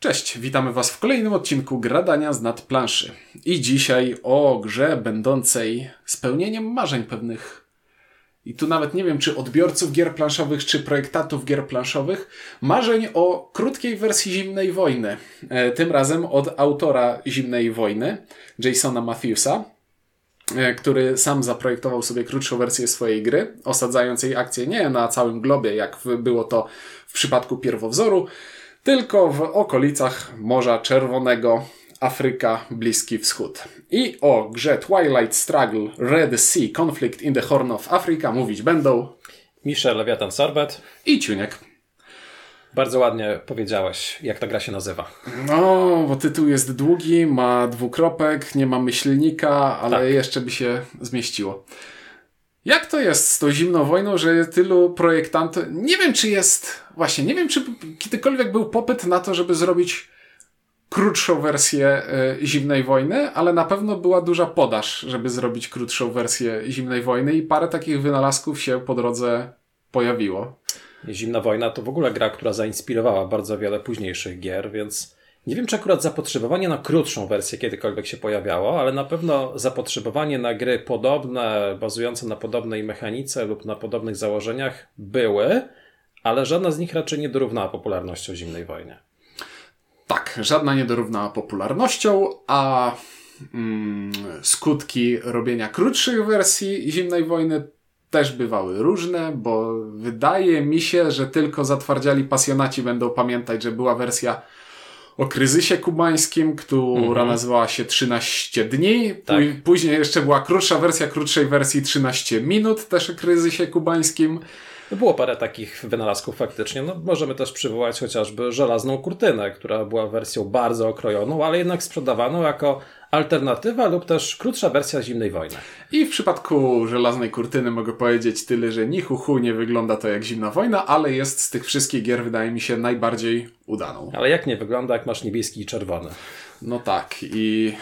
Cześć, witamy Was w kolejnym odcinku Gradania z nad planszy. I dzisiaj o grze będącej spełnieniem marzeń pewnych. I tu nawet nie wiem, czy odbiorców gier planszowych, czy projektantów gier planszowych. Marzeń o krótkiej wersji Zimnej Wojny. E, tym razem od autora Zimnej Wojny, Jasona Matthewsa, e, który sam zaprojektował sobie krótszą wersję swojej gry, osadzając jej akcję nie na całym globie, jak było to w przypadku pierwowzoru, tylko w okolicach Morza Czerwonego, Afryka, Bliski Wschód. I o grze Twilight Struggle Red Sea Conflict in the Horn of Africa mówić będą Michel Lewiatan Sorbet i Ciuniek. Bardzo ładnie powiedziałeś, jak ta gra się nazywa. No, bo tytuł jest długi, ma dwukropek, nie ma myślnika, ale tak. jeszcze by się zmieściło. Jak to jest z tą zimną wojną, że tylu projektantów. Nie wiem, czy jest. Właśnie, nie wiem, czy kiedykolwiek był popyt na to, żeby zrobić krótszą wersję y, zimnej wojny, ale na pewno była duża podaż, żeby zrobić krótszą wersję zimnej wojny i parę takich wynalazków się po drodze pojawiło. Zimna wojna to w ogóle gra, która zainspirowała bardzo wiele późniejszych gier, więc nie wiem, czy akurat zapotrzebowanie na krótszą wersję kiedykolwiek się pojawiało, ale na pewno zapotrzebowanie na gry podobne, bazujące na podobnej mechanice lub na podobnych założeniach były, ale żadna z nich raczej nie dorównała popularnością Zimnej Wojny. Tak, żadna nie dorównała popularnością, a mm, skutki robienia krótszych wersji Zimnej Wojny też bywały różne, bo wydaje mi się, że tylko zatwardziali pasjonaci będą pamiętać, że była wersja o kryzysie kubańskim, która mhm. nazywała się 13 dni. Tak. Później jeszcze była krótsza wersja krótszej wersji 13 minut, też o kryzysie kubańskim. Było parę takich wynalazków faktycznie. No, możemy też przywołać chociażby żelazną kurtynę, która była wersją bardzo okrojoną, ale jednak sprzedawaną jako alternatywa lub też krótsza wersja Zimnej Wojny. I w przypadku żelaznej kurtyny mogę powiedzieć tyle, że ni hu, nie wygląda to jak Zimna Wojna, ale jest z tych wszystkich gier wydaje mi się najbardziej udaną. Ale jak nie wygląda, jak masz niebieski i czerwony? No tak i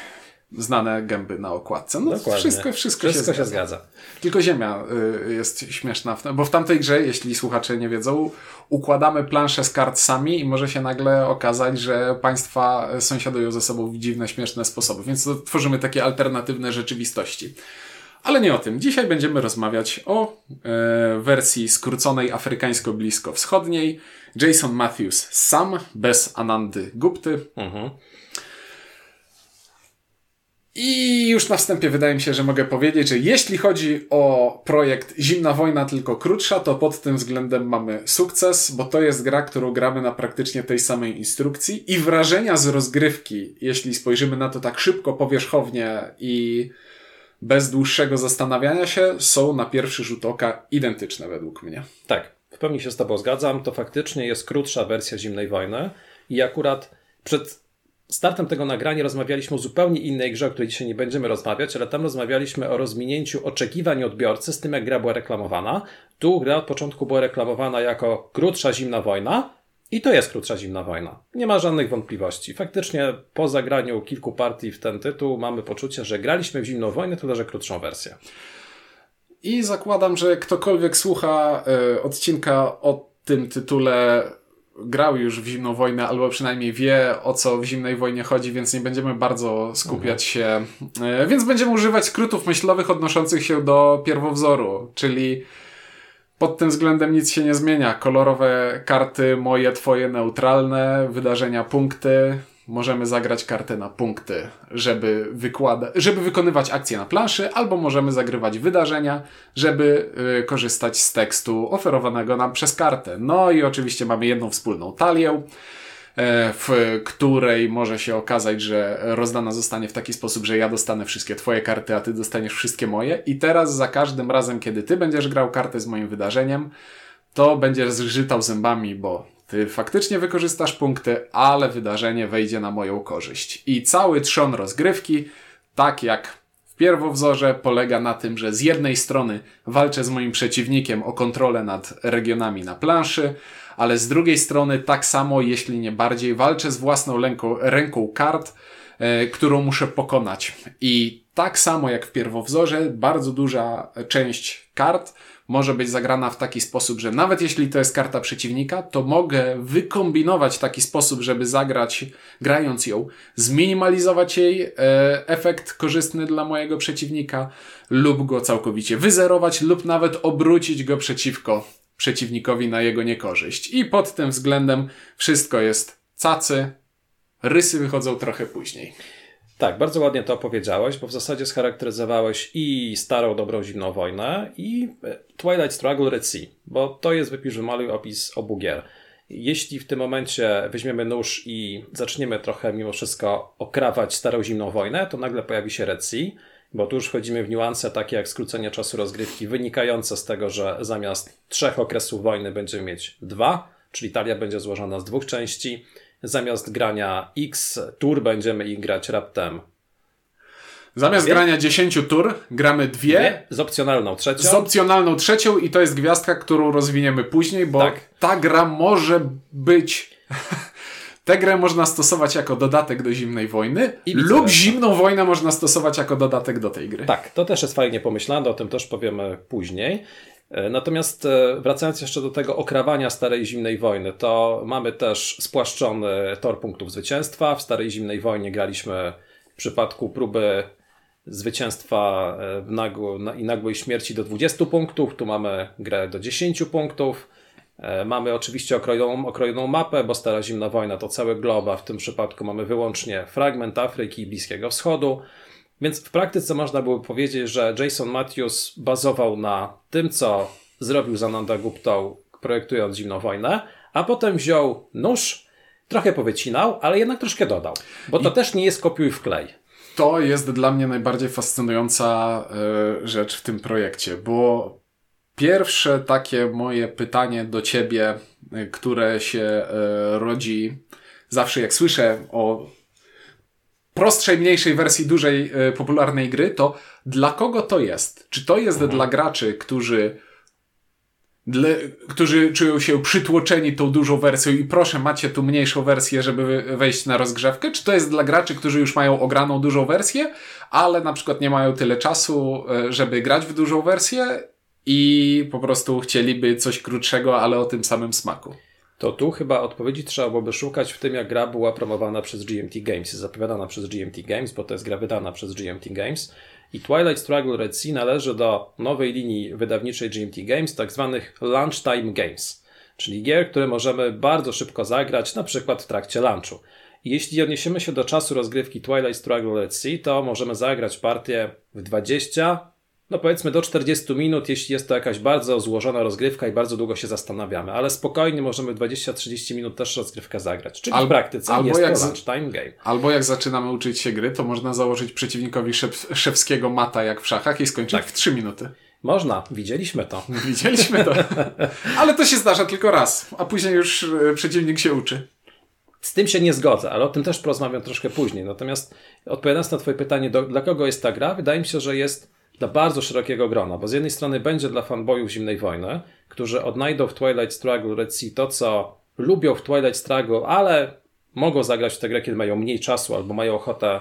znane gęby na okładce. No Dokładnie. wszystko, wszystko, wszystko się, się zgadza. Tylko ziemia y, jest śmieszna, bo w tamtej grze, jeśli słuchacze nie wiedzą, układamy planszę z kart sami i może się nagle okazać, że państwa sąsiadują ze sobą w dziwne, śmieszne sposoby, więc tworzymy takie alternatywne rzeczywistości. Ale nie o tym. Dzisiaj będziemy rozmawiać o e, wersji skróconej afrykańsko-blisko-wschodniej. Jason Matthews sam, bez Anandy Gupty. Mhm. I już na wstępie wydaje mi się, że mogę powiedzieć, że jeśli chodzi o projekt Zimna Wojna, tylko krótsza, to pod tym względem mamy sukces, bo to jest gra, którą gramy na praktycznie tej samej instrukcji i wrażenia z rozgrywki, jeśli spojrzymy na to tak szybko, powierzchownie i bez dłuższego zastanawiania się, są na pierwszy rzut oka identyczne według mnie. Tak, w pełni się z Tobą zgadzam. To faktycznie jest krótsza wersja Zimnej Wojny i akurat przed startem tego nagrania rozmawialiśmy o zupełnie innej grze, o której dzisiaj nie będziemy rozmawiać, ale tam rozmawialiśmy o rozminięciu oczekiwań odbiorcy z tym, jak gra była reklamowana. Tu gra od początku była reklamowana jako krótsza zimna wojna, i to jest krótsza zimna wojna. Nie ma żadnych wątpliwości. Faktycznie po zagraniu kilku partii w ten tytuł mamy poczucie, że graliśmy w zimną wojnę, tyle że krótszą wersję. I zakładam, że ktokolwiek słucha y, odcinka o tym tytule grał już w Zimną Wojnę, albo przynajmniej wie o co w Zimnej Wojnie chodzi, więc nie będziemy bardzo skupiać mhm. się. E, więc będziemy używać skrótów myślowych odnoszących się do pierwowzoru, czyli pod tym względem nic się nie zmienia. Kolorowe karty, moje, twoje, neutralne, wydarzenia, punkty, możemy zagrać kartę na punkty, żeby, wykłada- żeby wykonywać akcje na planszy, albo możemy zagrywać wydarzenia, żeby y, korzystać z tekstu oferowanego nam przez kartę. No i oczywiście mamy jedną wspólną talię, e, w której może się okazać, że rozdana zostanie w taki sposób, że ja dostanę wszystkie twoje karty, a ty dostaniesz wszystkie moje. I teraz za każdym razem, kiedy ty będziesz grał kartę z moim wydarzeniem, to będziesz zgrzytał zębami, bo ty faktycznie wykorzystasz punkty, ale wydarzenie wejdzie na moją korzyść. I cały trzon rozgrywki, tak jak w pierwowzorze, polega na tym, że z jednej strony walczę z moim przeciwnikiem o kontrolę nad regionami na planszy, ale z drugiej strony tak samo, jeśli nie bardziej, walczę z własną ręką, ręką kart, e, którą muszę pokonać. I tak samo jak w pierwowzorze, bardzo duża część kart może być zagrana w taki sposób, że nawet jeśli to jest karta przeciwnika, to mogę wykombinować taki sposób, żeby zagrać, grając ją, zminimalizować jej e, efekt korzystny dla mojego przeciwnika, lub go całkowicie wyzerować, lub nawet obrócić go przeciwko przeciwnikowi na jego niekorzyść. I pod tym względem wszystko jest cacy, rysy wychodzą trochę później. Tak, bardzo ładnie to opowiedziałeś, bo w zasadzie scharakteryzowałeś i starą, dobrą zimną wojnę i e, Twilight Struggle Red Sea, bo to jest wypisz wymaluj opis obu gier. Jeśli w tym momencie weźmiemy nóż i zaczniemy trochę mimo wszystko okrawać starą zimną wojnę, to nagle pojawi się Red Sea, bo tu już wchodzimy w niuanse takie jak skrócenie czasu rozgrywki wynikające z tego, że zamiast trzech okresów wojny będziemy mieć dwa, czyli talia będzie złożona z dwóch części zamiast grania X tur będziemy ich grać raptem. Zamiast dwie? grania 10 tur, gramy dwie, dwie. Z opcjonalną trzecią. Z opcjonalną trzecią i to jest gwiazdka, którą rozwiniemy później, bo tak. ta gra może być. Tę grę można stosować jako dodatek do Zimnej Wojny lub Zimną Wojnę można stosować jako dodatek do tej gry. Tak, to też jest fajnie pomyślane, o tym też powiemy później. E, natomiast e, wracając jeszcze do tego okrawania Starej Zimnej Wojny, to mamy też spłaszczony tor punktów zwycięstwa. W Starej Zimnej Wojnie graliśmy w przypadku próby zwycięstwa e, w nagło, i nagłej śmierci do 20 punktów. Tu mamy grę do 10 punktów. Mamy oczywiście okrojoną, okrojoną mapę, bo Stara Zimna Wojna to cały glob, a w tym przypadku mamy wyłącznie fragment Afryki i Bliskiego Wschodu. Więc w praktyce można było powiedzieć, że Jason Matthews bazował na tym, co zrobił Zananda Guptą, projektując Zimną Wojnę, a potem wziął nóż, trochę powycinał, ale jednak troszkę dodał. Bo to I... też nie jest kopiuj w klej. To jest dla mnie najbardziej fascynująca y, rzecz w tym projekcie, bo pierwsze takie moje pytanie do ciebie, y, które się y, rodzi zawsze jak słyszę o prostszej, mniejszej wersji dużej, y, popularnej gry, to dla kogo to jest? Czy to jest mhm. dla graczy, którzy dla, którzy czują się przytłoczeni tą dużą wersją i proszę, macie tu mniejszą wersję, żeby wejść na rozgrzewkę? Czy to jest dla graczy, którzy już mają ograną dużą wersję, ale na przykład nie mają tyle czasu, y, żeby grać w dużą wersję i po prostu chcieliby coś krótszego, ale o tym samym smaku? To tu chyba odpowiedzi trzeba byłoby szukać w tym, jak gra była promowana przez GMT Games, zapowiadana przez GMT Games, bo to jest gra wydana przez GMT Games. I Twilight Struggle Red Sea należy do nowej linii wydawniczej GMT Games, tak zwanych Lunchtime Games, czyli gier, które możemy bardzo szybko zagrać, na przykład w trakcie lunchu. Jeśli odniesiemy się do czasu rozgrywki Twilight Struggle Red Sea, to możemy zagrać partię w 20, no powiedzmy do 40 minut, jeśli jest to jakaś bardzo złożona rozgrywka i bardzo długo się zastanawiamy, ale spokojnie możemy 20-30 minut też rozgrywkę zagrać. Czyli albo, w praktyce albo jest jak to lunchtime game. Albo jak zaczynamy uczyć się gry, to można założyć przeciwnikowi szef, szewskiego mata jak w szachach i skończyć tak. w 3 minuty. Można, widzieliśmy to. Widzieliśmy to. ale to się zdarza tylko raz, a później już e, przeciwnik się uczy. Z tym się nie zgodzę, ale o tym też porozmawiam troszkę później. Natomiast odpowiadając na Twoje pytanie, do, dla kogo jest ta gra, wydaje mi się, że jest dla bardzo szerokiego grona, bo z jednej strony będzie dla fanboyów Zimnej Wojny, którzy odnajdą w Twilight Struggle Red Sea to, co lubią w Twilight Struggle, ale mogą zagrać w tę grę, kiedy mają mniej czasu albo mają ochotę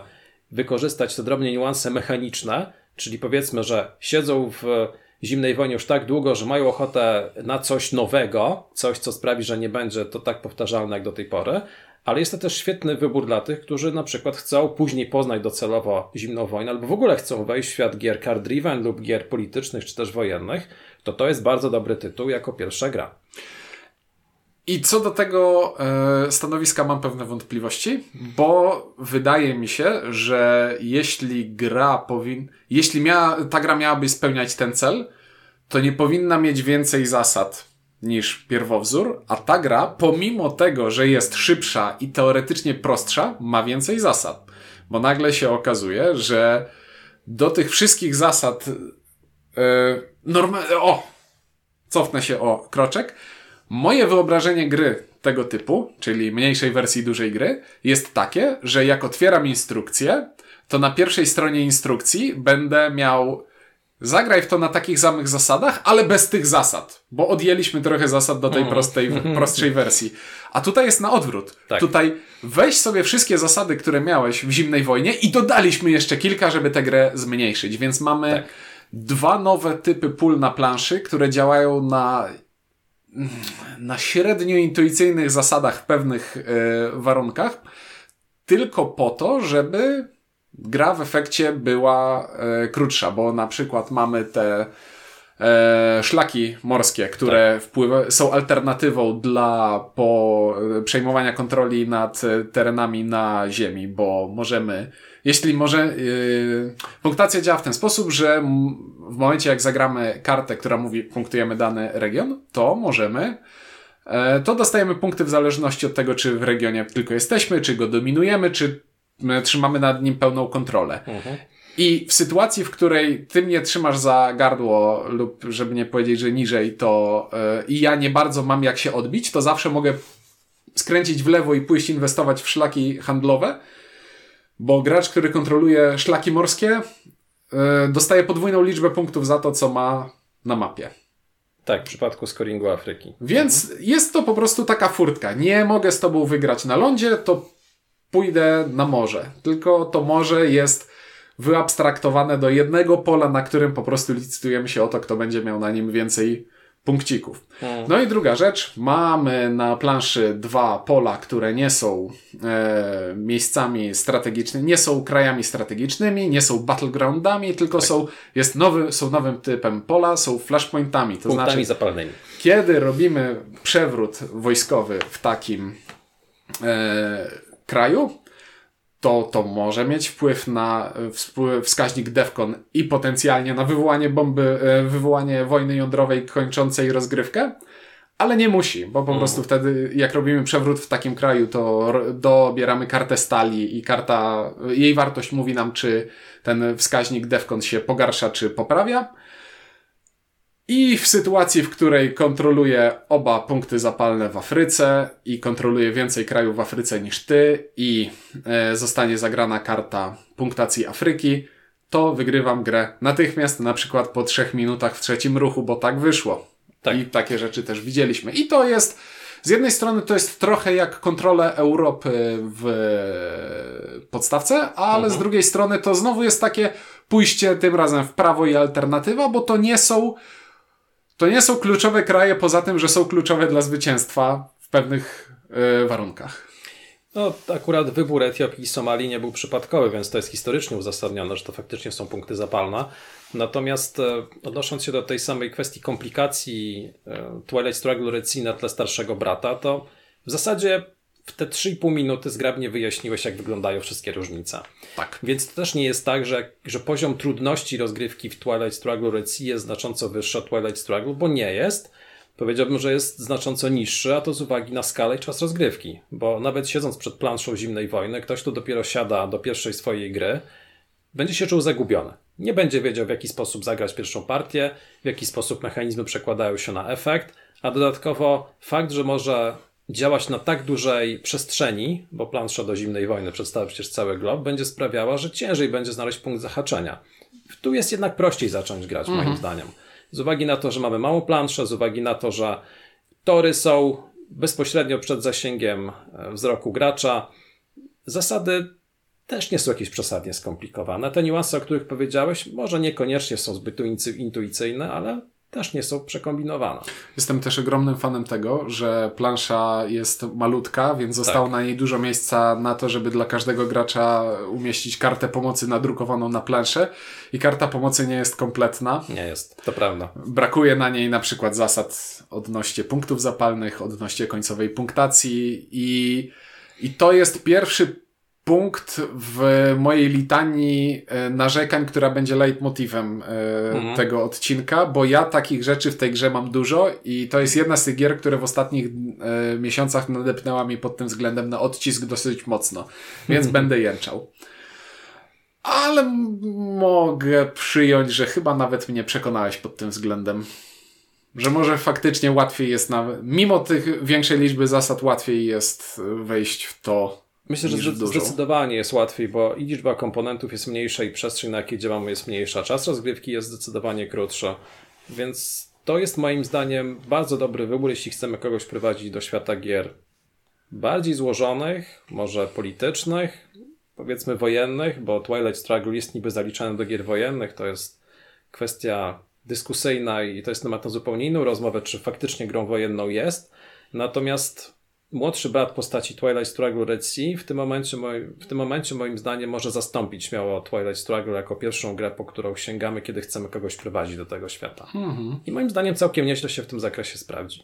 wykorzystać te drobne niuanse mechaniczne, czyli powiedzmy, że siedzą w Zimnej Wojnie już tak długo, że mają ochotę na coś nowego, coś, co sprawi, że nie będzie to tak powtarzalne jak do tej pory, ale jest to też świetny wybór dla tych, którzy na przykład chcą później poznać docelowo zimną wojnę, albo w ogóle chcą wejść w świat gier card driven lub gier politycznych czy też wojennych, to to jest bardzo dobry tytuł jako pierwsza gra. I co do tego e, stanowiska mam pewne wątpliwości, bo wydaje mi się, że jeśli gra powin, jeśli miała, ta gra miałaby spełniać ten cel, to nie powinna mieć więcej zasad niż pierwowzór, a ta gra, pomimo tego, że jest szybsza i teoretycznie prostsza, ma więcej zasad. Bo nagle się okazuje, że do tych wszystkich zasad yy, o, cofnę się o kroczek. Moje wyobrażenie gry tego typu, czyli mniejszej wersji dużej gry, jest takie, że jak otwieram instrukcję, to na pierwszej stronie instrukcji będę miał Zagraj w to na takich samych zasadach, ale bez tych zasad, bo odjęliśmy trochę zasad do tej mhm. prostej, prostszej wersji. A tutaj jest na odwrót. Tak. Tutaj weź sobie wszystkie zasady, które miałeś w zimnej wojnie i dodaliśmy jeszcze kilka, żeby tę grę zmniejszyć. Więc mamy tak. dwa nowe typy pól na planszy, które działają na na średnio intuicyjnych zasadach w pewnych e, warunkach, tylko po to, żeby gra w efekcie była e, krótsza, bo na przykład mamy te e, szlaki morskie, które tak. wpływa, są alternatywą dla po e, przejmowania kontroli nad e, terenami na ziemi, bo możemy, jeśli może, e, punktacja działa w ten sposób, że w momencie jak zagramy kartę, która mówi punktujemy dany region, to możemy to dostajemy punkty w zależności od tego, czy w regionie tylko jesteśmy, czy go dominujemy, czy trzymamy nad nim pełną kontrolę. Mhm. I w sytuacji, w której ty mnie trzymasz za gardło, lub żeby nie powiedzieć, że niżej, to yy, i ja nie bardzo mam jak się odbić, to zawsze mogę skręcić w lewo i pójść inwestować w szlaki handlowe, bo gracz, który kontroluje szlaki morskie, yy, dostaje podwójną liczbę punktów za to, co ma na mapie. Tak, w przypadku scoringu Afryki. Więc mhm. jest to po prostu taka furtka. Nie mogę z tobą wygrać na lądzie, to pójdę na morze. Tylko to morze jest wyabstraktowane do jednego pola, na którym po prostu licytujemy się o to, kto będzie miał na nim więcej punkcików. Hmm. No i druga rzecz, mamy na planszy dwa pola, które nie są e, miejscami strategicznymi, nie są krajami strategicznymi, nie są battlegroundami, tylko tak. są, jest nowy, są nowym typem pola, są flashpointami. To Punktami znaczy, zapalnymi. Kiedy robimy przewrót wojskowy w takim e, kraju, to, to może mieć wpływ na wskaźnik DEFCON i potencjalnie na wywołanie bomby, e, wywołanie wojny jądrowej kończącej rozgrywkę, ale nie musi, bo po mm. prostu wtedy, jak robimy przewrót w takim kraju, to dobieramy kartę stali i karta, jej wartość mówi nam, czy ten wskaźnik DEFCON się pogarsza, czy poprawia. I w sytuacji, w której kontroluje oba punkty zapalne w Afryce i kontroluje więcej krajów w Afryce niż ty i e, zostanie zagrana karta punktacji Afryki, to wygrywam grę natychmiast, na przykład po trzech minutach w trzecim ruchu, bo tak wyszło. Tak. I takie rzeczy też widzieliśmy. I to jest, z jednej strony to jest trochę jak kontrolę Europy w podstawce, ale mhm. z drugiej strony to znowu jest takie pójście tym razem w prawo i alternatywa, bo to nie są to nie są kluczowe kraje poza tym, że są kluczowe dla zwycięstwa w pewnych yy, warunkach. No, akurat wybór Etiopii i Somalii nie był przypadkowy, więc to jest historycznie uzasadnione, że to faktycznie są punkty zapalne. Natomiast e, odnosząc się do tej samej kwestii komplikacji e, Twilight Struggle Red na tle starszego brata, to w zasadzie w te 3,5 minuty zgrabnie wyjaśniłeś, jak wyglądają wszystkie różnice. Tak. Więc to też nie jest tak, że, że poziom trudności rozgrywki w Twilight Struggle Red Sea jest znacząco wyższy od Twilight Struggle, bo nie jest. Powiedziałbym, że jest znacząco niższy, a to z uwagi na skalę i czas rozgrywki. Bo nawet siedząc przed planszą zimnej wojny, ktoś, kto dopiero siada do pierwszej swojej gry, będzie się czuł zagubiony. Nie będzie wiedział, w jaki sposób zagrać pierwszą partię, w jaki sposób mechanizmy przekładają się na efekt, a dodatkowo fakt, że może działać na tak dużej przestrzeni, bo plansza do zimnej wojny przedstawia przecież cały glob, będzie sprawiała, że ciężej będzie znaleźć punkt zahaczenia. Tu jest jednak prościej zacząć grać, mhm. moim zdaniem. Z uwagi na to, że mamy małą planszę, z uwagi na to, że tory są bezpośrednio przed zasięgiem e, wzroku gracza, zasady też nie są jakieś przesadnie skomplikowane. Te niuanse, o których powiedziałeś, może niekoniecznie są zbyt intuicyjne, ale też nie są przekombinowane. Jestem też ogromnym fanem tego, że plansza jest malutka, więc zostało tak. na niej dużo miejsca na to, żeby dla każdego gracza umieścić kartę pomocy nadrukowaną na planszę i karta pomocy nie jest kompletna. Nie jest, to prawda. Brakuje na niej na przykład zasad odnośnie punktów zapalnych, odnośnie końcowej punktacji i, i to jest pierwszy punkt w mojej litanii e, narzekań, która będzie leitmotivem e, mhm. tego odcinka, bo ja takich rzeczy w tej grze mam dużo i to jest jedna z tych gier, które w ostatnich e, miesiącach nadepnęła mi pod tym względem na odcisk dosyć mocno, więc będę jęczał. Ale mogę przyjąć, że chyba nawet mnie przekonałeś pod tym względem. Że może faktycznie łatwiej jest, nawet, mimo tych większej liczby zasad, łatwiej jest wejść w to, Myślę, że zdecydowanie jest łatwiej, bo i liczba komponentów jest mniejsza i przestrzeń, na jakiej działamy jest mniejsza. Czas rozgrywki jest zdecydowanie krótszy. Więc to jest moim zdaniem bardzo dobry wybór, jeśli chcemy kogoś prowadzić do świata gier bardziej złożonych, może politycznych, powiedzmy wojennych, bo Twilight Struggle jest niby zaliczany do gier wojennych, to jest kwestia dyskusyjna i to jest temat na zupełnie inną rozmowę, czy faktycznie grą wojenną jest. Natomiast młodszy brat postaci Twilight Struggle Red Sea w tym momencie, w tym momencie moim zdaniem może zastąpić śmiało Twilight Struggle jako pierwszą grę, po którą sięgamy, kiedy chcemy kogoś prowadzić do tego świata. Mhm. I moim zdaniem całkiem nieźle się w tym zakresie sprawdzi.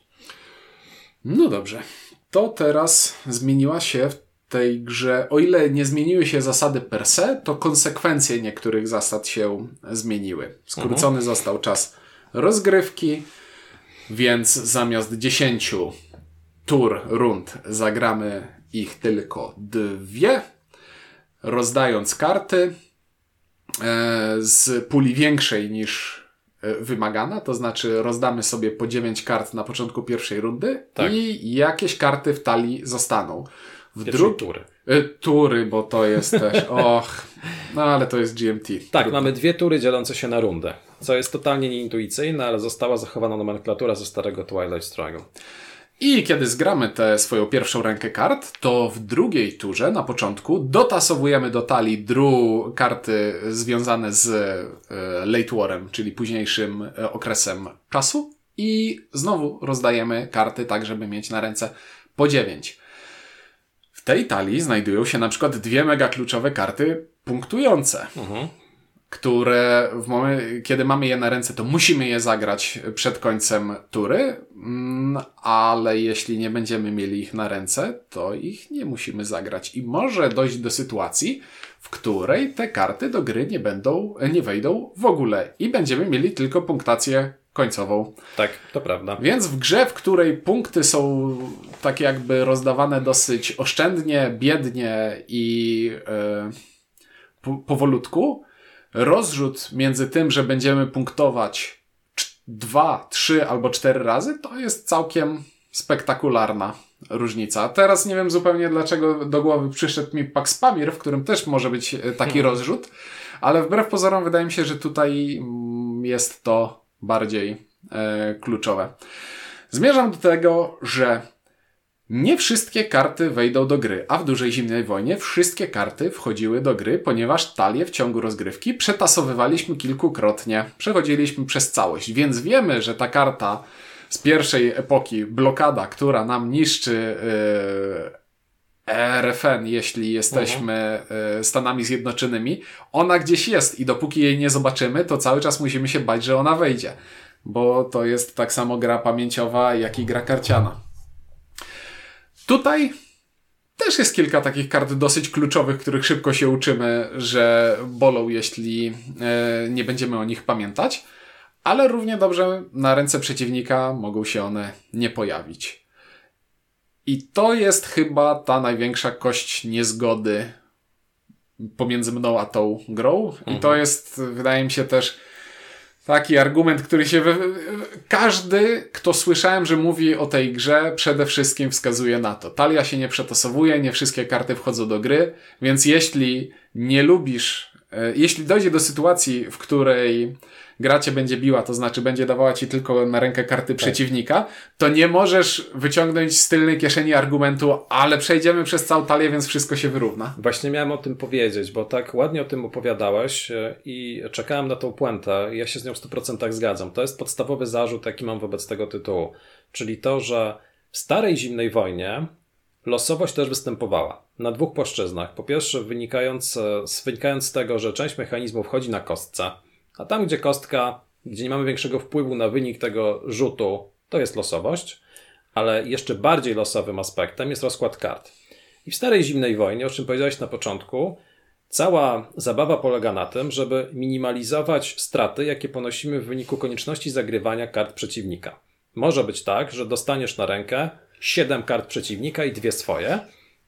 No dobrze. To teraz zmieniła się w tej grze, o ile nie zmieniły się zasady per se, to konsekwencje niektórych zasad się zmieniły. Skrócony mhm. został czas rozgrywki, więc zamiast 10 tur rund zagramy ich tylko dwie, rozdając karty e, z puli większej niż e, wymagana, to znaczy rozdamy sobie po 9 kart na początku pierwszej rundy tak. i jakieś karty w talii zostaną. W drugiej tury. E, tury, bo to jest też. Och, no ale to jest GMT. Tak, Trudno. mamy dwie tury dzielące się na rundę, co jest totalnie nieintuicyjne, ale została zachowana nomenklatura ze starego Twilight Struggle. I kiedy zgramy tę swoją pierwszą rękę kart, to w drugiej turze na początku dotasowujemy do talii dru karty związane z e, late warem, czyli późniejszym e, okresem czasu i znowu rozdajemy karty tak, żeby mieć na ręce po 9. W tej talii znajdują się na przykład dwie mega kluczowe karty punktujące. Mhm które w momencie, kiedy mamy je na ręce, to musimy je zagrać przed końcem tury, mm, ale jeśli nie będziemy mieli ich na ręce, to ich nie musimy zagrać i może dojść do sytuacji, w której te karty do gry nie będą, nie wejdą w ogóle i będziemy mieli tylko punktację końcową. Tak, to prawda. Więc w grze, w której punkty są tak jakby rozdawane dosyć oszczędnie, biednie i yy, powolutku, rozrzut między tym, że będziemy punktować dwa, trzy albo cztery razy, to jest całkiem spektakularna różnica. Teraz nie wiem zupełnie dlaczego do głowy przyszedł mi Pax Pamir, w którym też może być e, taki hmm. rozrzut, ale wbrew pozorom wydaje mi się, że tutaj mm, jest to bardziej e, kluczowe. Zmierzam do tego, że nie wszystkie karty wejdą do gry, a w dużej zimnej wojnie wszystkie karty wchodziły do gry, ponieważ talie w ciągu rozgrywki przetasowywaliśmy kilkukrotnie. Przechodziliśmy przez całość, więc wiemy, że ta karta z pierwszej epoki, blokada, która nam niszczy yy, RFN, jeśli jesteśmy yy, Stanami Zjednoczonymi, ona gdzieś jest i dopóki jej nie zobaczymy, to cały czas musimy się bać, że ona wejdzie. Bo to jest tak samo gra pamięciowa, jak i gra karciana. Tutaj też jest kilka takich kart dosyć kluczowych, których szybko się uczymy, że bolą, jeśli e, nie będziemy o nich pamiętać, ale równie dobrze na ręce przeciwnika mogą się one nie pojawić. I to jest chyba ta największa kość niezgody pomiędzy mną a tą grą. Mhm. I to mhm. jest, wydaje mi się, też Taki argument, który się. Każdy, kto słyszałem, że mówi o tej grze, przede wszystkim wskazuje na to. Talia się nie przetosowuje, nie wszystkie karty wchodzą do gry, więc jeśli nie lubisz, jeśli dojdzie do sytuacji, w której gra cię będzie biła, to znaczy będzie dawała ci tylko na rękę karty tak. przeciwnika, to nie możesz wyciągnąć z tylnej kieszeni argumentu, ale przejdziemy przez całą talię, więc wszystko się wyrówna. Właśnie miałem o tym powiedzieć, bo tak ładnie o tym opowiadałeś e, i czekałem na tą puentę. Ja się z nią w 100% zgadzam. To jest podstawowy zarzut, jaki mam wobec tego tytułu. Czyli to, że w starej zimnej wojnie Losowość też występowała na dwóch płaszczyznach. Po pierwsze, wynikając, wynikając z tego, że część mechanizmów wchodzi na kostce, a tam, gdzie kostka, gdzie nie mamy większego wpływu na wynik tego rzutu, to jest losowość, ale jeszcze bardziej losowym aspektem jest rozkład kart. I w starej zimnej wojnie, o czym powiedziałeś na początku, cała zabawa polega na tym, żeby minimalizować straty, jakie ponosimy w wyniku konieczności zagrywania kart przeciwnika. Może być tak, że dostaniesz na rękę 7 kart przeciwnika i dwie swoje,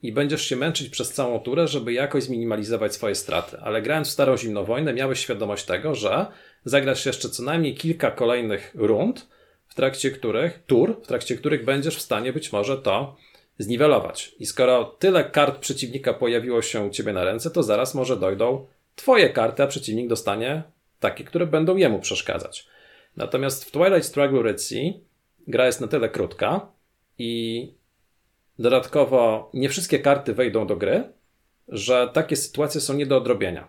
i będziesz się męczyć przez całą turę, żeby jakoś zminimalizować swoje straty. Ale grając w Starą Zimną Wojnę miałeś świadomość tego, że zagrasz jeszcze co najmniej kilka kolejnych rund, w trakcie których, tur, w trakcie których będziesz w stanie być może to zniwelować. I skoro tyle kart przeciwnika pojawiło się u ciebie na ręce, to zaraz może dojdą twoje karty, a przeciwnik dostanie takie, które będą jemu przeszkadzać. Natomiast w Twilight Struggle Red Sea gra jest na tyle krótka i Dodatkowo nie wszystkie karty wejdą do gry, że takie sytuacje są nie do odrobienia.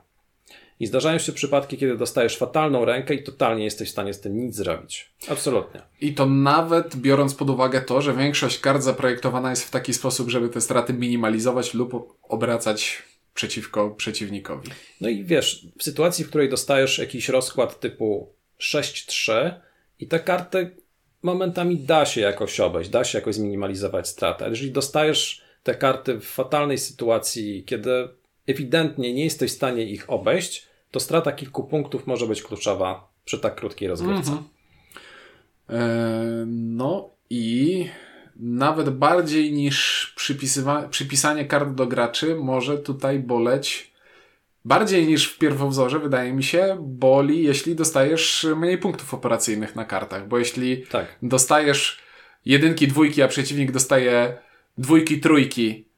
I zdarzają się przypadki, kiedy dostajesz fatalną rękę i totalnie jesteś w stanie z tym nic zrobić. Absolutnie. I to nawet biorąc pod uwagę to, że większość kart zaprojektowana jest w taki sposób, żeby te straty minimalizować lub obracać przeciwko przeciwnikowi. No i wiesz, w sytuacji, w której dostajesz jakiś rozkład typu 6-3 i te karty momentami da się jakoś obejść, da się jakoś zminimalizować stratę. Jeżeli dostajesz te karty w fatalnej sytuacji, kiedy ewidentnie nie jesteś w stanie ich obejść, to strata kilku punktów może być kluczowa przy tak krótkiej rozgrywce. Mhm. E, no i nawet bardziej niż przypisanie kart do graczy może tutaj boleć bardziej niż w pierwowzorze, wydaje mi się, boli, jeśli dostajesz mniej punktów operacyjnych na kartach, bo jeśli tak. dostajesz jedynki, dwójki, a przeciwnik dostaje dwójki, trójki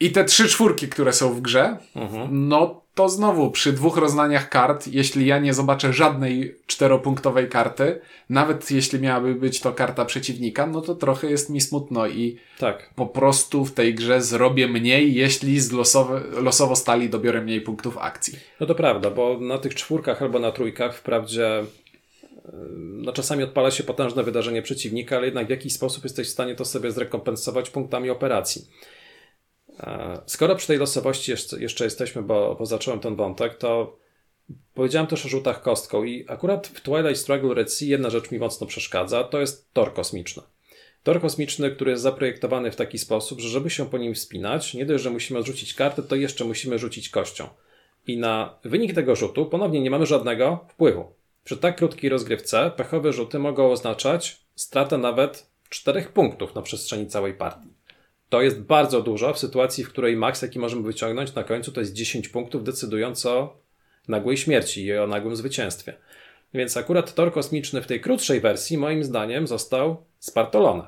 i te trzy czwórki, które są w grze, mhm. no to znowu przy dwóch roznaniach kart, jeśli ja nie zobaczę żadnej czteropunktowej karty, nawet jeśli miałaby być to karta przeciwnika, no to trochę jest mi smutno i tak. po prostu w tej grze zrobię mniej, jeśli z losowe, losowo stali dobiorę mniej punktów akcji. No to prawda, bo na tych czwórkach albo na trójkach wprawdzie e, no czasami odpala się potężne wydarzenie przeciwnika, ale jednak w jakiś sposób jesteś w stanie to sobie zrekompensować punktami operacji. E, skoro przy tej losowości jeszcze, jesteśmy, bo, bo zacząłem ten wątek, to powiedziałem też o rzutach kostką i akurat w Twilight Struggle Red Sea jedna rzecz mi mocno przeszkadza, to jest tor kosmiczny. Tor kosmiczny, który jest zaprojektowany w taki sposób, że żeby się po nim wspinać, nie dość, że musimy odrzucić kartę, to jeszcze musimy rzucić kością. I na wynik tego rzutu ponownie nie mamy żadnego wpływu. Przy tak krótkiej rozgrywce pechowe rzuty mogą oznaczać stratę nawet 4 punktów na przestrzeni całej partii. To jest bardzo dużo w sytuacji, w której maks, jaki możemy wyciągnąć na końcu, to jest 10 punktów decydująco o nagłej śmierci i o nagłym zwycięstwie. Więc akurat tor kosmiczny w tej krótszej wersji, moim zdaniem, został spartolony.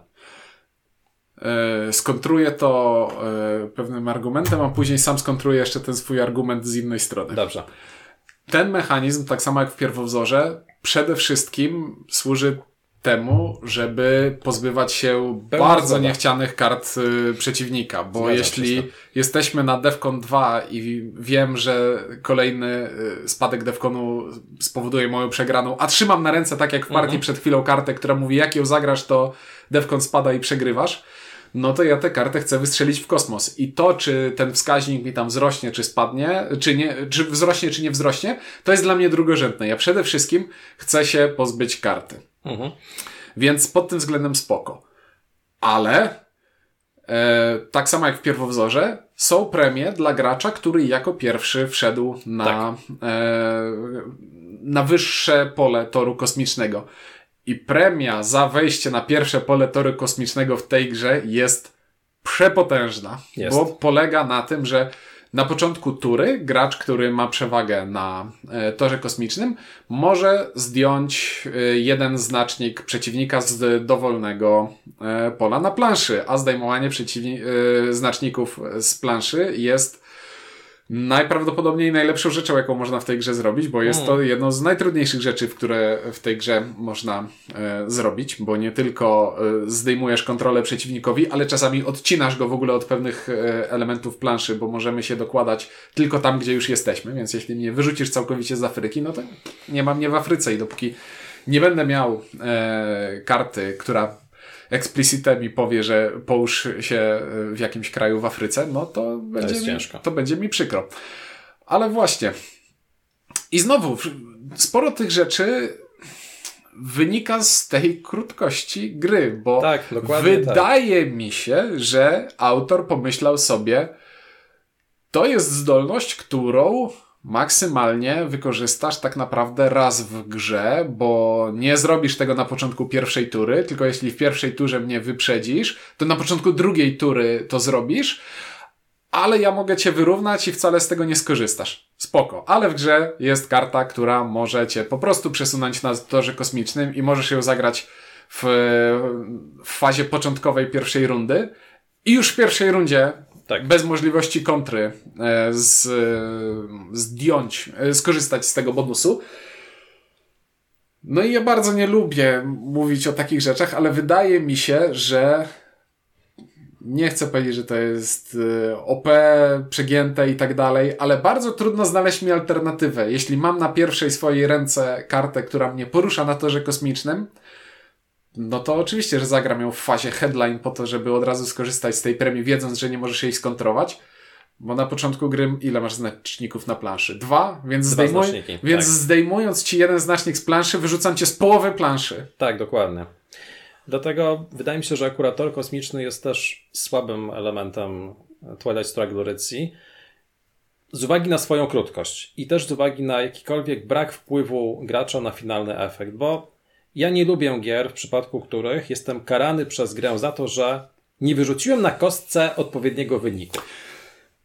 E, skontruję to e, pewnym argumentem, a później sam skontruję jeszcze ten swój argument z innej strony. Dobrze. Ten mechanizm, tak samo jak w pierwowzorze, przede wszystkim służy temu, żeby pozbywać się Pełna bardzo zgoda. niechcianych kart y, przeciwnika, bo Zgadzam jeśli jesteśmy na Defcon 2 i wiem, że kolejny y, spadek Defconu spowoduje moją przegraną, a trzymam na ręce, tak jak w partii mhm. przed chwilą, kartę, która mówi, jak ją zagrasz, to Defcon spada i przegrywasz, no to ja tę kartę chcę wystrzelić w kosmos. I to, czy ten wskaźnik mi tam wzrośnie, czy spadnie, czy nie, czy wzrośnie, czy nie wzrośnie, to jest dla mnie drugorzędne. Ja przede wszystkim chcę się pozbyć karty. Mhm. Więc pod tym względem spoko. Ale e, tak samo jak w pierwowzorze, są premie dla gracza, który jako pierwszy wszedł na, tak. e, na wyższe pole toru kosmicznego. I premia za wejście na pierwsze pole toru kosmicznego w tej grze jest przepotężna, jest. bo polega na tym, że na początku tury gracz, który ma przewagę na e, torze kosmicznym, może zdjąć e, jeden znacznik przeciwnika z dowolnego e, pola na planszy, a zdejmowanie znaczników z planszy jest najprawdopodobniej najlepszą rzeczą, jaką można w tej grze zrobić, bo jest to mm. jedno z najtrudniejszych rzeczy, w które w tej grze można e, zrobić, bo nie tylko e, zdejmujesz kontrolę przeciwnikowi, ale czasami odcinasz go w ogóle od pewnych e, elementów planszy, bo możemy się dokładać tylko tam, gdzie już jesteśmy, więc jeśli mnie wyrzucisz całkowicie z Afryki, no to nie mam mnie w Afryce i dopóki nie będę miał e, karty, która explicite mi powie, że połóż się w jakimś kraju w Afryce, no to będzie, to mi, to będzie mi przykro. Ale właśnie. I znowu, sporo tych rzeczy wynika z tej krótkości gry, bo tak, wydaje tak. mi się, że autor pomyślał sobie, to jest zdolność, którą maksymalnie wykorzystasz tak naprawdę raz w grze, bo nie zrobisz tego na początku pierwszej tury, tylko jeśli w pierwszej turze mnie wyprzedzisz, to na początku drugiej tury to zrobisz, ale ja mogę cię wyrównać i wcale z tego nie skorzystasz. Spoko. Ale w grze jest karta, która może cię po prostu przesunąć na torze kosmicznym i możesz ją zagrać w, w fazie początkowej pierwszej rundy. I już w pierwszej rundzie tak. bez możliwości kontry e, z, zdjąć, e, skorzystać z tego bonusu. No i ja bardzo nie lubię mówić o takich rzeczach, ale wydaje mi się, że nie chcę powiedzieć, że to jest OP, przegięte i tak dalej, ale bardzo trudno znaleźć mi alternatywę. Jeśli mam na pierwszej swojej ręce kartę, która mnie porusza na torze kosmicznym, no to oczywiście, że zagram ją w fazie headline po to, żeby od razu skorzystać z tej premii, wiedząc, że nie możesz jej skontrować. Bo na początku gry ile masz znaczników na planszy? Dwa? Więc, Dwa zdejmuj, więc tak. zdejmując ci jeden znacznik z planszy, wyrzucam cię z połowy planszy. Tak, dokładnie. Dlatego wydaje mi się, że akurat tor kosmiczny jest też słabym elementem Twilight Struggle z uwagi na swoją krótkość i też z uwagi na jakikolwiek brak wpływu gracza na finalny efekt, bo ja nie lubię gier, w przypadku których jestem karany przez grę za to, że nie wyrzuciłem na kostce odpowiedniego wyniku.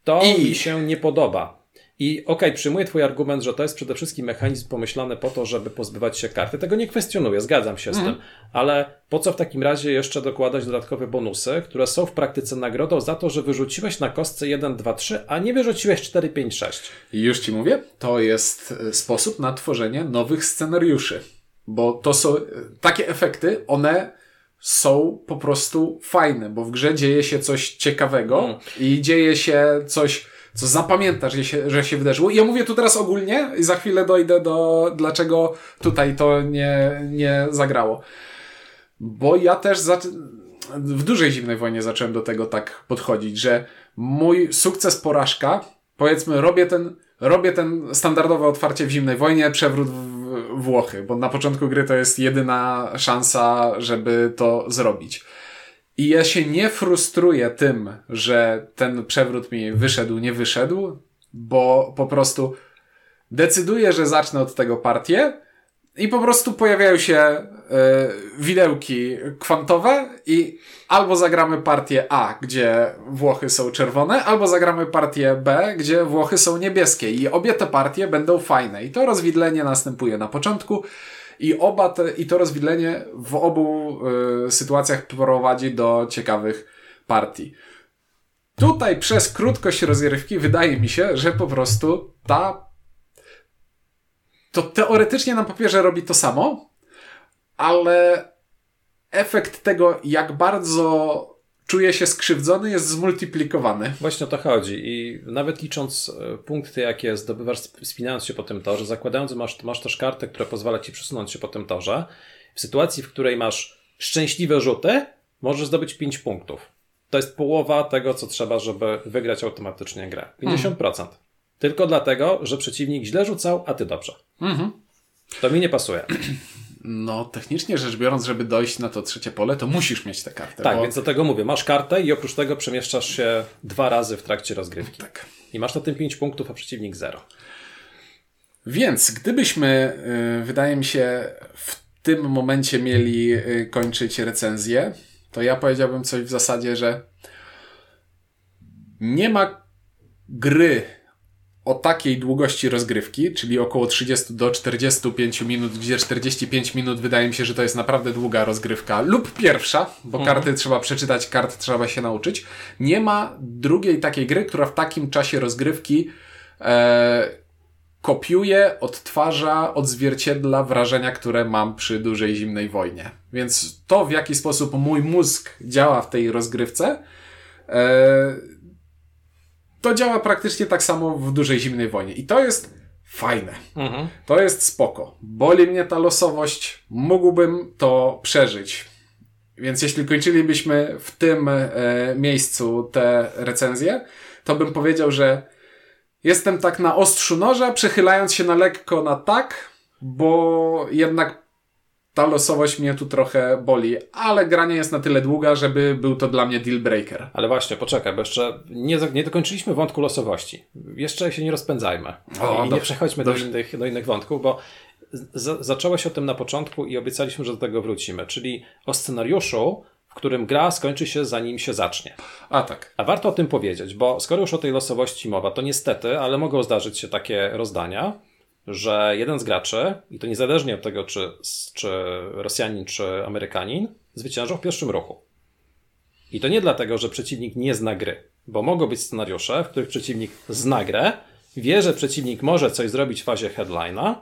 To I- mi się nie podoba. I okej, przyjmuję Twój argument, że to jest przede wszystkim mechanizm pomyślany po to, żeby pozbywać się karty. Tego nie kwestionuję, zgadzam się z tym. Ale po co w takim razie jeszcze dokładać dodatkowe bonusy, które są w praktyce nagrodą za to, że wyrzuciłeś na kostce 1, 2, 3, a nie wyrzuciłeś 4, 5, 6? I już ci mówię, to jest e, sposób na tworzenie nowych scenariuszy. Bo to są takie efekty, one są po prostu fajne, bo w grze dzieje się coś ciekawego Mm. i dzieje się coś, co zapamiętasz, że się, że się wydarzyło. I ja mówię tu teraz ogólnie i za chwilę dojdę do dlaczego tutaj to nie, nie zagrało. Bo ja też zac- w dużej zimnej wojnie zacząłem do tego tak podchodzić, że mój sukces porażka, powiedzmy, robię ten, robię ten standardowe otwarcie w zimnej wojnie, przewrót w Włochy, bo na początku gry to jest jedyna szansa, żeby to zrobić. I ja się nie frustruję tym, że ten przewrót mi wyszedł, nie wyszedł, bo po prostu decyduję, że zacznę od tego partię i po prostu pojawiają się e, widełki kwantowe i albo zagramy partię A, gdzie Włochy są czerwone, albo zagramy partię B, gdzie Włochy są niebieskie i obie te partie będą fajne. I to rozwidlenie następuje na początku i oba te, i to rozwidlenie w obu e, sytuacjach prowadzi do ciekawych partii. Tutaj przez krótkość rozgrywki wydaje mi się, że po prostu ta to teoretycznie na papierze robi to samo, ale efekt tego, jak bardzo czuje się skrzywdzony, jest zmultiplikowany. Właśnie o to chodzi. I nawet licząc e, punkty, jakie zdobywasz sp- spinając się po tym torze, zakładając, że masz, masz też kartę, która pozwala ci przesunąć się po tym torze, w sytuacji, w której masz szczęśliwe rzuty, możesz zdobyć 5 punktów. To jest połowa tego, co trzeba, żeby wygrać automatycznie grę. 50%. Tylko dlatego, że przeciwnik źle rzucał, a ty dobrze. To mi nie pasuje. No, technicznie rzecz biorąc, żeby dojść na to trzecie pole, to musisz mieć tę kartę. Tak, bo... więc do tego mówię. Masz kartę i oprócz tego przemieszczasz się dwa razy w trakcie rozgrywki. Tak. I masz na tym 5 punktów, a przeciwnik 0. Więc gdybyśmy, y, wydaje mi się, w tym momencie mieli y, kończyć recenzję, to ja powiedziałbym coś w zasadzie, że nie ma gry o takiej długości rozgrywki, czyli około 30 do 45 minut, gdzie 45 minut wydaje mi się, że to jest naprawdę długa rozgrywka, lub pierwsza, bo karty trzeba przeczytać, kart trzeba się nauczyć. Nie ma drugiej takiej gry, która w takim czasie rozgrywki e, kopiuje, odtwarza, odzwierciedla wrażenia, które mam przy dużej zimnej wojnie. Więc to, w jaki sposób mój mózg działa w tej rozgrywce, e, to działa praktycznie tak samo w dużej zimnej wojnie. I to jest fajne. Mhm. To jest spoko. Boli mnie ta losowość, mógłbym to przeżyć. Więc jeśli kończylibyśmy w tym e, miejscu te recenzje, to bym powiedział, że jestem tak na ostrzu noża, przechylając się na lekko na tak, bo jednak ta losowość mnie tu trochę boli, ale granie jest na tyle długa, żeby był to dla mnie deal breaker. Ale właśnie, poczekaj, bo jeszcze nie, nie dokończyliśmy wątku losowości. Jeszcze się nie rozpędzajmy. O, I nie dobrze, przechodźmy do dobrze. innych, do innych wątków, bo z- zaczęło się o tym na początku i obiecaliśmy, że do tego wrócimy. Czyli o scenariuszu, w którym gra skończy się zanim się zacznie. A tak. A warto o tym powiedzieć, bo skoro już o tej losowości mowa, to niestety, ale mogą zdarzyć się takie rozdania, że jeden z graczy, i to niezależnie od tego, czy, czy Rosjanin, czy Amerykanin, zwyciężał w pierwszym ruchu. I to nie dlatego, że przeciwnik nie zna gry, bo mogą być scenariusze, w których przeciwnik zna grę, wie, że przeciwnik może coś zrobić w fazie headline'a,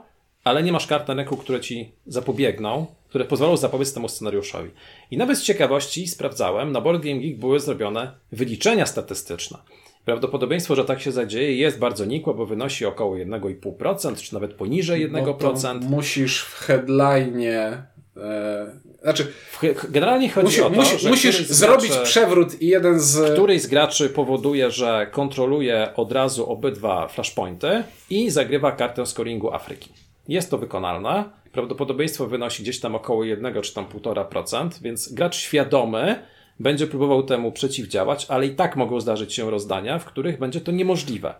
ale nie masz kart na ręku, które ci zapobiegną które pozwolą zapobiec temu scenariuszowi. I nawet z ciekawości sprawdzałem, na Board Game Geek były zrobione wyliczenia statystyczne. Prawdopodobieństwo, że tak się zadzieje jest bardzo nikłe, bo wynosi około 1,5%, czy nawet poniżej 1%. No musisz w headline'ie e, znaczy, generalnie chodzi musi, o to, musi, że musisz zrobić graczy, przewrót i jeden z. Któryś z graczy powoduje, że kontroluje od razu obydwa flashpointy i zagrywa kartę scoringu Afryki. Jest to wykonalne. Prawdopodobieństwo wynosi gdzieś tam około 1 czy tam 1,5%, więc gracz świadomy będzie próbował temu przeciwdziałać, ale i tak mogą zdarzyć się rozdania, w których będzie to niemożliwe.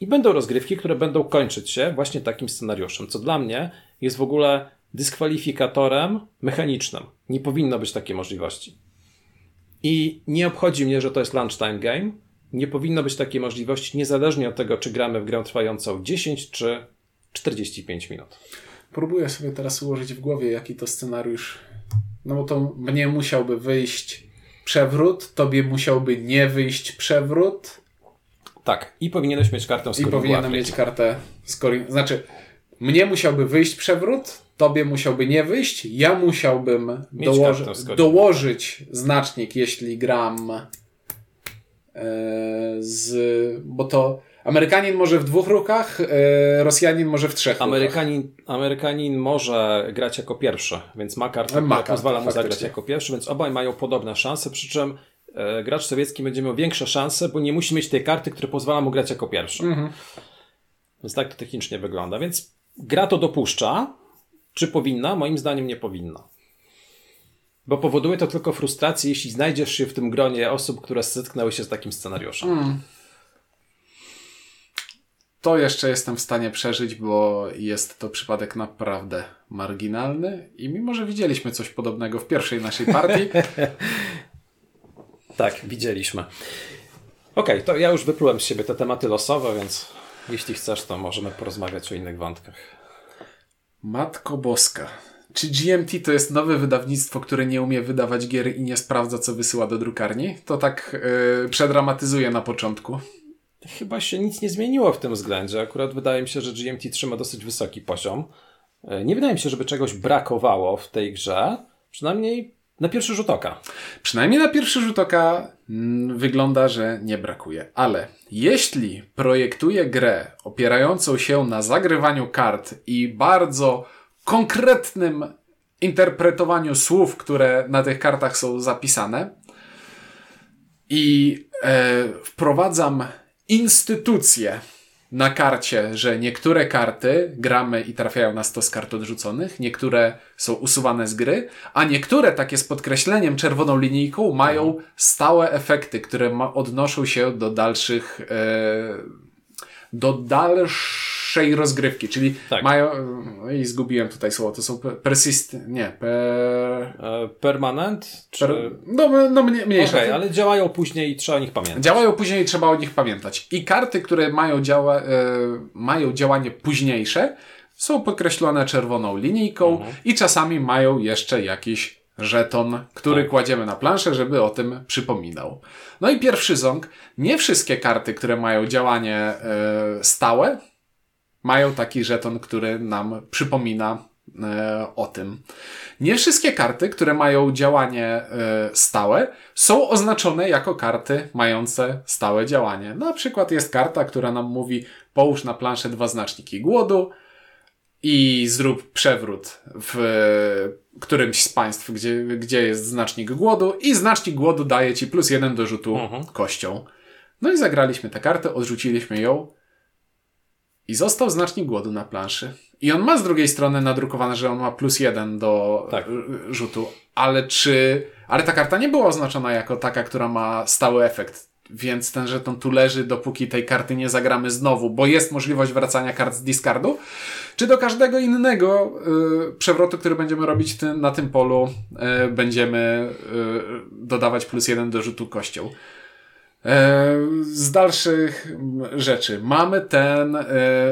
I będą rozgrywki, które będą kończyć się właśnie takim scenariuszem, co dla mnie jest w ogóle dyskwalifikatorem mechanicznym. Nie powinno być takiej możliwości. I nie obchodzi mnie, że to jest lunchtime game. Nie powinno być takiej możliwości, niezależnie od tego, czy gramy w grę trwającą 10 czy 45 minut. Próbuję sobie teraz ułożyć w głowie, jaki to scenariusz. No bo to mnie musiałby wyjść przewrót, tobie musiałby nie wyjść przewrót. Tak, i powinieneś mieć kartę scoringu. I powinienem mieć kartę scoring. Znaczy, mnie musiałby wyjść przewrót, tobie musiałby nie wyjść, ja musiałbym dołoży, dołożyć znacznik, jeśli gram e, z. Bo to Amerykanin może w dwóch ruchach, e, Rosjanin może w trzech Amerykanin, ruchach. Amerykanin może grać jako pierwszy, więc ma kartę, ma która pozwala mu zagrać jako pierwszy, więc obaj mają podobne szanse, przy czym e, gracz sowiecki będzie miał większe szanse, bo nie musi mieć tej karty, która pozwala mu grać jako pierwszy. Mhm. Więc tak to technicznie wygląda. Więc gra to dopuszcza. Czy powinna? Moim zdaniem nie powinna. Bo powoduje to tylko frustrację, jeśli znajdziesz się w tym gronie osób, które zetknęły się z takim scenariuszem. Mm to jeszcze jestem w stanie przeżyć, bo jest to przypadek naprawdę marginalny i mimo, że widzieliśmy coś podobnego w pierwszej naszej partii. tak, widzieliśmy. Okej, okay, to ja już wyplułem z siebie te tematy losowe, więc jeśli chcesz, to możemy porozmawiać o innych wątkach. Matko Boska. Czy GMT to jest nowe wydawnictwo, które nie umie wydawać gier i nie sprawdza, co wysyła do drukarni? To tak yy, przedramatyzuje na początku chyba się nic nie zmieniło w tym względzie. Akurat wydaje mi się, że GMT trzyma dosyć wysoki poziom. E, nie wydaje mi się, żeby czegoś brakowało w tej grze. Przynajmniej na pierwszy rzut oka. Przynajmniej na pierwszy rzut oka mm, wygląda, że nie brakuje. Ale jeśli projektuje grę opierającą się na zagrywaniu kart i bardzo konkretnym interpretowaniu słów, które na tych kartach są zapisane, i e, wprowadzam instytucje na karcie, że niektóre karty gramy i trafiają na stos kart odrzuconych, niektóre są usuwane z gry, a niektóre takie z podkreśleniem czerwoną linijką mają stałe efekty, które ma, odnoszą się do dalszych, e, do dalszych dłuższej rozgrywki, czyli tak. mają, no i zgubiłem tutaj słowo, to są persist, nie, per... E, permanent? Czy... Per... No, no mnie, mniejsza. Okay, ale działają później i trzeba o nich pamiętać. Działają później i trzeba o nich pamiętać. I karty, które mają, działa, e, mają działanie późniejsze, są podkreślone czerwoną linijką mhm. i czasami mają jeszcze jakiś żeton, który tak. kładziemy na planszę, żeby o tym przypominał. No i pierwszy ząg. Nie wszystkie karty, które mają działanie e, stałe, mają taki żeton, który nam przypomina e, o tym. Nie wszystkie karty, które mają działanie e, stałe, są oznaczone jako karty mające stałe działanie. Na przykład jest karta, która nam mówi połóż na planszę dwa znaczniki głodu i zrób przewrót w którymś z państw, gdzie, gdzie jest znacznik głodu i znacznik głodu daje ci plus jeden do rzutu mhm. kością. No i zagraliśmy tę kartę, odrzuciliśmy ją i został znacznik głodu na planszy. I on ma z drugiej strony nadrukowane, że on ma plus jeden do tak. rzutu. Ale czy. Ale ta karta nie była oznaczona jako taka, która ma stały efekt. Więc ten żeton tu leży, dopóki tej karty nie zagramy znowu, bo jest możliwość wracania kart z discardu. Czy do każdego innego y, przewrotu, który będziemy robić ty, na tym polu, y, będziemy y, dodawać plus jeden do rzutu kością. E, z dalszych rzeczy mamy ten e,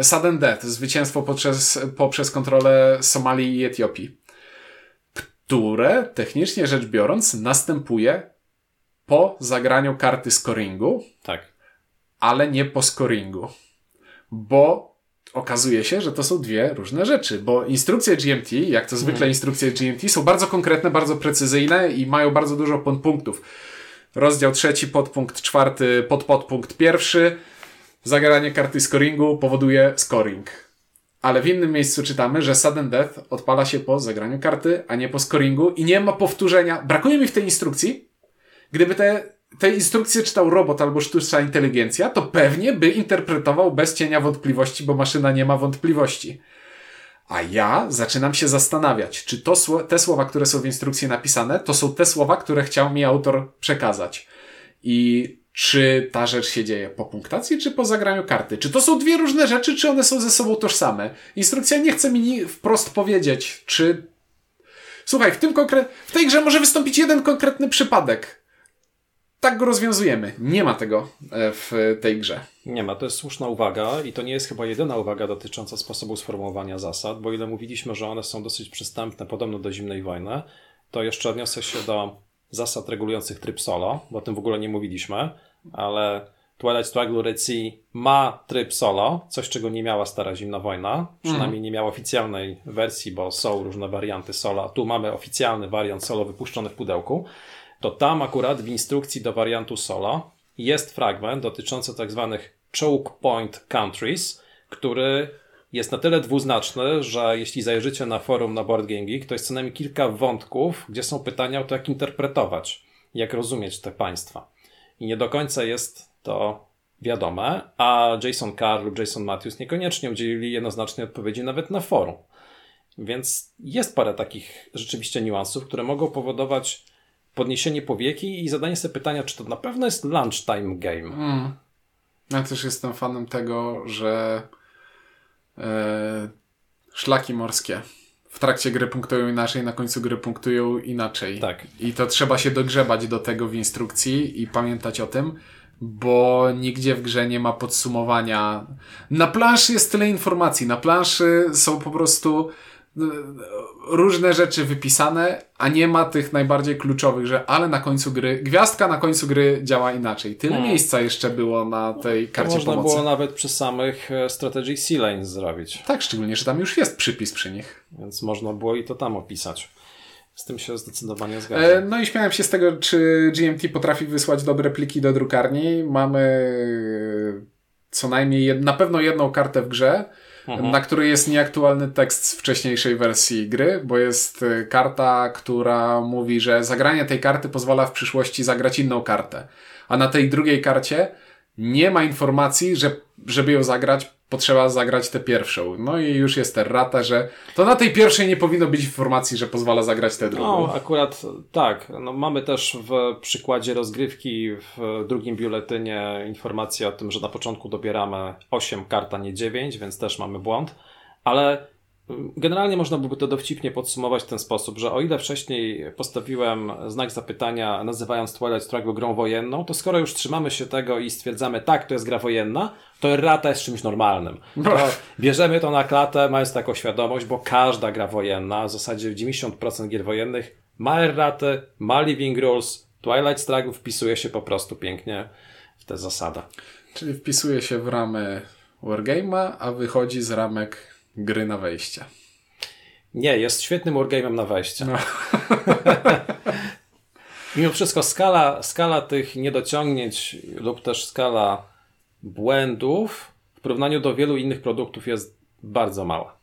sudden death, zwycięstwo poprzez, poprzez kontrolę Somalii i Etiopii, które technicznie rzecz biorąc następuje po zagraniu karty scoringu, tak. ale nie po scoringu, bo okazuje się, że to są dwie różne rzeczy, bo instrukcje GMT, jak to zwykle Mhm. instrukcje GMT, są bardzo konkretne, bardzo precyzyjne i mają bardzo dużo podpunktów. Rozdział trzeci, podpunkt czwarty, podpodpunkt pierwszy. Zagranie karty scoringu powoduje scoring. Ale w innym miejscu czytamy, że sudden death odpala się po zagraniu karty, a nie po scoringu i nie ma powtórzenia. Brakuje mi w tej instrukcji, gdyby te, te instrukcje czytał robot albo sztuczna inteligencja, to pewnie by interpretował bez cienia wątpliwości, bo maszyna nie ma wątpliwości. A ja zaczynam się zastanawiać, czy to, te słowa, które są w instrukcji napisane, to są te słowa, które chciał mi autor przekazać. I czy ta rzecz się dzieje po punktacji, czy po zagraniu karty? Czy to są dwie różne rzeczy, czy one są ze sobą tożsame? Instrukcja nie chce mi wprost powiedzieć, czy. Słuchaj, w, tym konkre- w tej grze może wystąpić jeden konkretny przypadek. Tak go rozwiązujemy. Nie ma tego e, w tej grze. Nie ma, to jest słuszna uwaga i to nie jest chyba jedyna uwaga dotycząca sposobu sformułowania zasad, bo ile mówiliśmy, że one są dosyć przystępne, podobno do zimnej wojny, to jeszcze odniosę się do zasad regulujących tryb solo, bo o tym w ogóle nie mówiliśmy, ale Twilight Struggle Red Sea ma tryb solo, coś czego nie miała stara zimna wojna, przynajmniej nie miała oficjalnej wersji, bo są różne warianty solo, tu mamy oficjalny wariant solo wypuszczony w pudełku, to tam akurat w instrukcji do wariantu solo jest fragment dotyczący tak zwanych choke point countries, który jest na tyle dwuznaczny, że jeśli zajrzycie na forum na Board Game Geek, to jest co najmniej kilka wątków, gdzie są pytania o to, jak interpretować, jak rozumieć te państwa. I nie do końca jest to wiadome, a Jason Carr lub Jason Matthews niekoniecznie udzielili jednoznacznej odpowiedzi nawet na forum. Więc jest parę takich rzeczywiście niuansów, które mogą powodować podniesienie powieki i zadanie sobie pytania, czy to na pewno jest lunchtime game. Ja też jestem fanem tego, że e, szlaki morskie w trakcie gry punktują inaczej, na końcu gry punktują inaczej. Tak. I to trzeba się dogrzebać do tego w instrukcji i pamiętać o tym, bo nigdzie w grze nie ma podsumowania. Na planszy jest tyle informacji. Na planszy są po prostu różne rzeczy wypisane, a nie ma tych najbardziej kluczowych, że ale na końcu gry, gwiazdka na końcu gry działa inaczej. Tyle Hmm. miejsca jeszcze było na tej To karcie można pomocy. było nawet przy samych e, Strategic Sea zrobić, Tak, szczególnie, że tam już jest przypis przy nich. więc można było i to tam opisać. Z tym się zdecydowanie E, zgadzam. no i śmiałem się z tego, czy GMT potrafi wysłać dobre pliki do drukarni. Mamy e, co najmniej jed, na pewno jedną kartę w grze, Mhm. na której jest nieaktualny tekst z wcześniejszej wersji gry, bo jest e, karta, która mówi, że zagranie tej karty pozwala w przyszłości zagrać inną kartę. A na tej drugiej karcie nie ma informacji, że żeby ją zagrać, potrzeba zagrać tę pierwszą. No i już jest errata, że to na tej pierwszej nie powinno być informacji, że pozwala zagrać tę drugą. No, akurat tak. No, mamy też w przykładzie rozgrywki w drugim biuletynie informację o tym, że na początku dobieramy 8 kart, a nie 9, więc też mamy błąd. Ale generalnie można byłoby to dowcipnie podsumować w ten sposób, że o ile wcześniej postawiłem znak zapytania, nazywając Twilight Struggle grą wojenną, to skoro już trzymamy się tego i stwierdzamy, tak, to jest gra wojenna, to errata jest czymś normalnym. To bierzemy to na klatę, mając taką świadomość, bo każda gra wojenna, w zasadzie 90% gier wojennych ma erraty, ma living rules. Twilight Struggle wpisuje się po prostu pięknie w tę zasadę. Czyli wpisuje się w ramy Wargame'a, a wychodzi z ramek gry na wejście. Nie, jest świetnym wargame'em na wejście. No. Mimo wszystko skala, skala tych niedociągnięć lub też skala błędów w porównaniu do wielu innych produktów jest bardzo mała.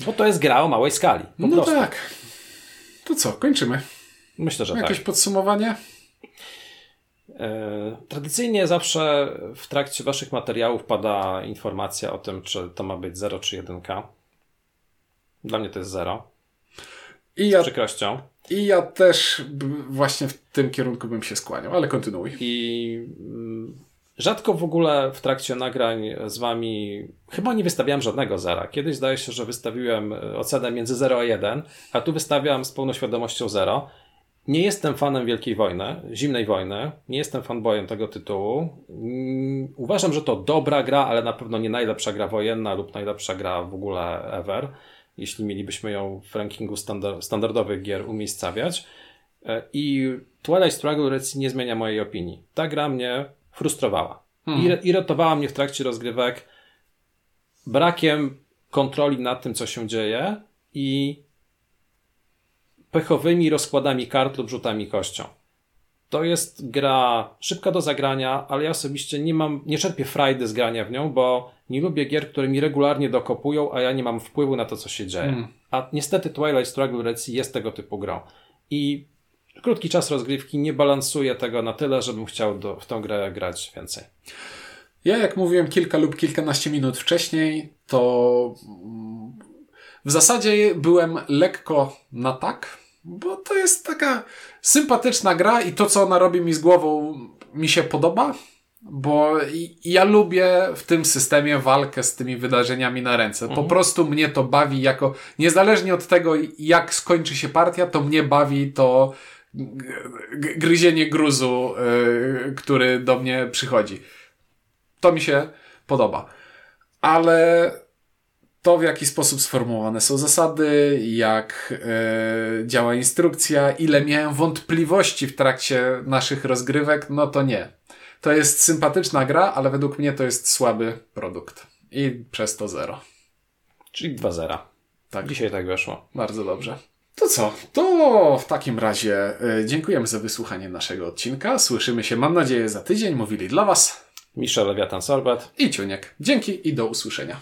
Bo to jest gra o małej skali. No prostu. tak. To co, kończymy. Myślę, że Jakieś tak. podsumowanie? E, Tradycyjnie zawsze w trakcie Waszych materiałów pada informacja o tym, czy to ma być 0 czy 1. Dla mnie to jest 0. I Z ja, przykrością. I ja też właśnie w tym kierunku bym się skłaniał, ale kontynuuj. I mm, rzadko w ogóle w trakcie nagrań z Wami chyba nie wystawiałem żadnego zera. Kiedyś zdaje się, że wystawiłem e, ocenę między 0 a 1, a tu wystawiam z pełną świadomością 0. Nie jestem fanem Wielkiej Wojny, Zimnej Wojny. Nie jestem fanboyem tego tytułu. Mm, Uważam, że to dobra gra, ale na pewno nie najlepsza gra wojenna lub najlepsza gra w ogóle ever, jeśli mielibyśmy ją w rankingu standard, standardowych gier umiejscawiać. E, I Twilight Struggle nie zmienia mojej opinii. Ta gra mnie frustrowała. Hmm. Irytowała mnie w trakcie rozgrywek. brakiem kontroli nad tym, co się dzieje i pechowymi rozkładami kart lub rzutami kością. To jest gra szybka do zagrania, ale ja osobiście nie mam, nie czerpię frajdy z grania w nią, bo nie lubię gier, które mi regularnie dokopują, a ja nie mam wpływu na to, co się dzieje. Mm. A niestety Twilight Struggle Red Sea jest tego typu grą. I krótki czas rozgrywki nie balansuje tego na tyle, żebym chciał do, w tą grę grać więcej. Ja, jak mówiłem kilka lub kilkanaście minut wcześniej, to w zasadzie byłem lekko na tak, bo to jest taka sympatyczna gra i to, co ona robi mi z głową, mi się podoba, bo ja lubię w tym systemie walkę z tymi wydarzeniami na ręce. Po prostu mnie to bawi jako, niezależnie od tego, jak skończy się partia, to mnie bawi to gryzienie gruzu, yy, który do mnie przychodzi. To mi się podoba. Ale to, w jaki sposób sformułowane są zasady, jak e, działa instrukcja, ile miałem wątpliwości w trakcie naszych rozgrywek, no to nie. To jest sympatyczna gra, ale według mnie to jest słaby produkt. I przez to zero. Czyli 2-0. Tak. Dzisiaj tak wyszło. Bardzo dobrze. To co? To w takim razie e, dziękujemy za wysłuchanie naszego odcinka. Słyszymy się, mam nadzieję, za tydzień. Mówili dla Was Michel Lewiatan Sorbet. i Ciuniek. Dzięki i do usłyszenia.